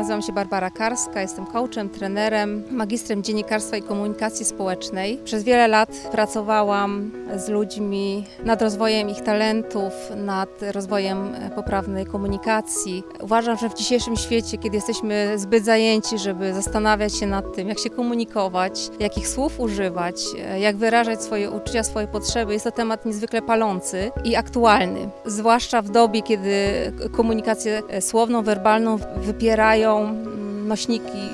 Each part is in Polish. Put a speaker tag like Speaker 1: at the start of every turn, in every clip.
Speaker 1: Nazywam się Barbara Karska, jestem coachem, trenerem, magistrem dziennikarstwa i komunikacji społecznej. Przez wiele lat pracowałam z ludźmi nad rozwojem ich talentów, nad rozwojem e, poprawnej komunikacji. Uważam, że w dzisiejszym świecie, kiedy jesteśmy zbyt zajęci, żeby zastanawiać się nad tym, jak się komunikować, jakich słów używać, e, jak wyrażać swoje uczucia, swoje potrzeby, jest to temat niezwykle palący i aktualny. Zwłaszcza w dobie, kiedy komunikację e, słowną, werbalną wypierają nośniki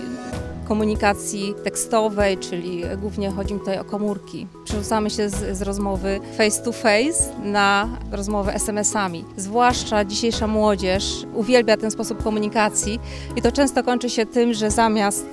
Speaker 1: komunikacji tekstowej, czyli głównie chodzi mi tutaj o komórki. Przerzucamy się z, z rozmowy face to face na rozmowę SMS-ami. Zwłaszcza dzisiejsza młodzież uwielbia ten sposób komunikacji i to często kończy się tym, że zamiast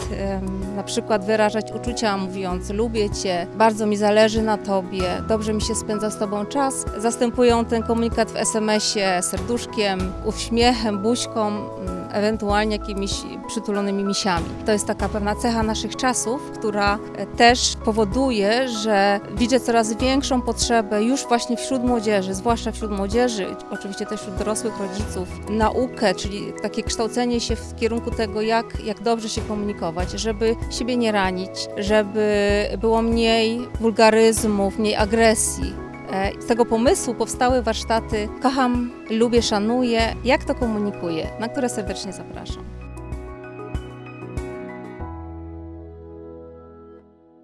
Speaker 1: na przykład wyrażać uczucia mówiąc lubię Cię, bardzo mi zależy na Tobie, dobrze mi się spędza z Tobą czas, zastępują ten komunikat w SMS-ie serduszkiem, uśmiechem, buźką, mm, ewentualnie jakimiś przytulonymi misiami. To jest taka pewna cecha naszych czasów, która e, też powoduje, że widzę coraz większą potrzebę już właśnie wśród młodzieży, zwłaszcza wśród młodzieży, oczywiście też wśród dorosłych rodziców, naukę, czyli takie kształcenie się w kierunku tego, jak, jak dobrze się komunikować, żeby siebie nie ranić, żeby było mniej wulgaryzmów, mniej agresji. E, Z tego pomysłu powstały warsztaty Kocham, lubię, szanuję, jak to komunikuję, na które serdecznie zapraszam.